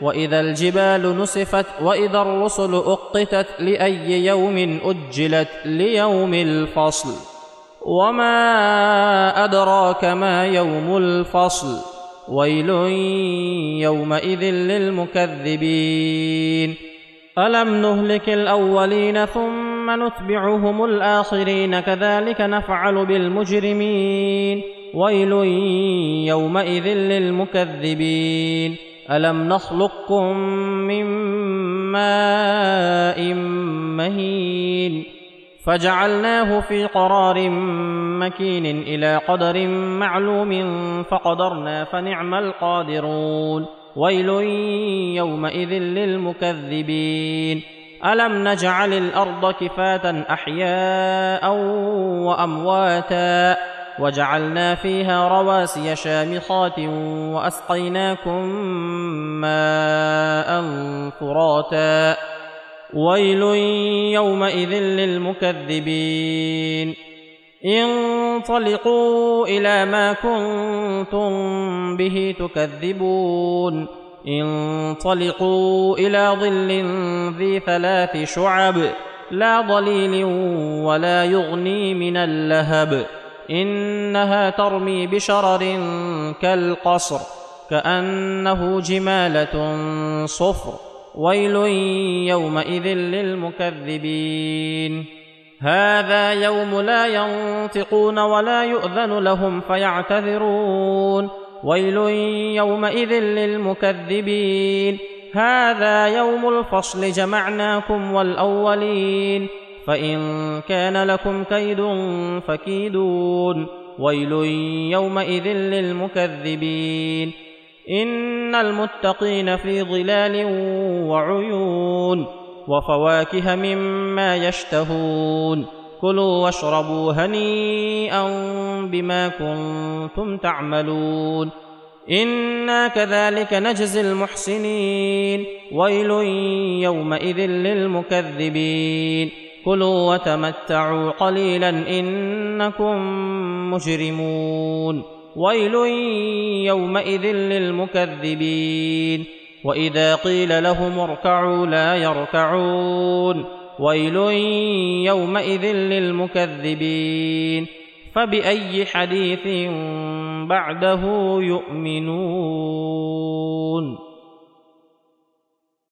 وإذا الجبال نسفت وإذا الرسل أقتت لأي يوم أجلت ليوم الفصل. وما أدراك ما يوم الفصل. ويل يومئذ للمكذبين. ألم نهلك الأولين ثم نتبعهم الآخرين كذلك نفعل بالمجرمين. ويل يومئذ للمكذبين. الم نخلقكم من ماء مهين فجعلناه في قرار مكين إلى قدر معلوم فقدرنا فنعم القادرون ويل يومئذ للمكذبين الم نجعل الأرض كفاة احياء وامواتا وجعلنا فيها رواسي شامخات وأسقيناكم ماء فراتا. ويل يومئذ للمكذبين. انطلقوا إلى ما كنتم به تكذبون. انطلقوا إلى ظل ذي ثلاث شعب. لا ظليل ولا يغني من اللهب. إنها ترمي بشرر كالقصر كأنه جمالة صفر ويل يومئذ للمكذبين. هذا يوم لا ينطقون ولا يؤذن لهم فيعتذرون. ويل يومئذ للمكذبين. هذا يوم الفصل جمعناكم والأولين. فإن كان لكم كيد فكيدون. ويل يومئذ للمكذبين. إن المتقين في ظلال وعيون. وفواكه مما يشتهون. كلوا واشربوا هنيئا بما كنتم تعملون. أنا كذلك نجزي المحسنين. ويل يومئذ للمكذبين. كلوا وتمتعوا قليلا إنكم مجرمون. ويل يومئذ للمكذبين. وإذا قيل لهم اركعوا لا يركعون. ويل يومئذ للمكذبين. فبأي حديث بعده يؤمنون.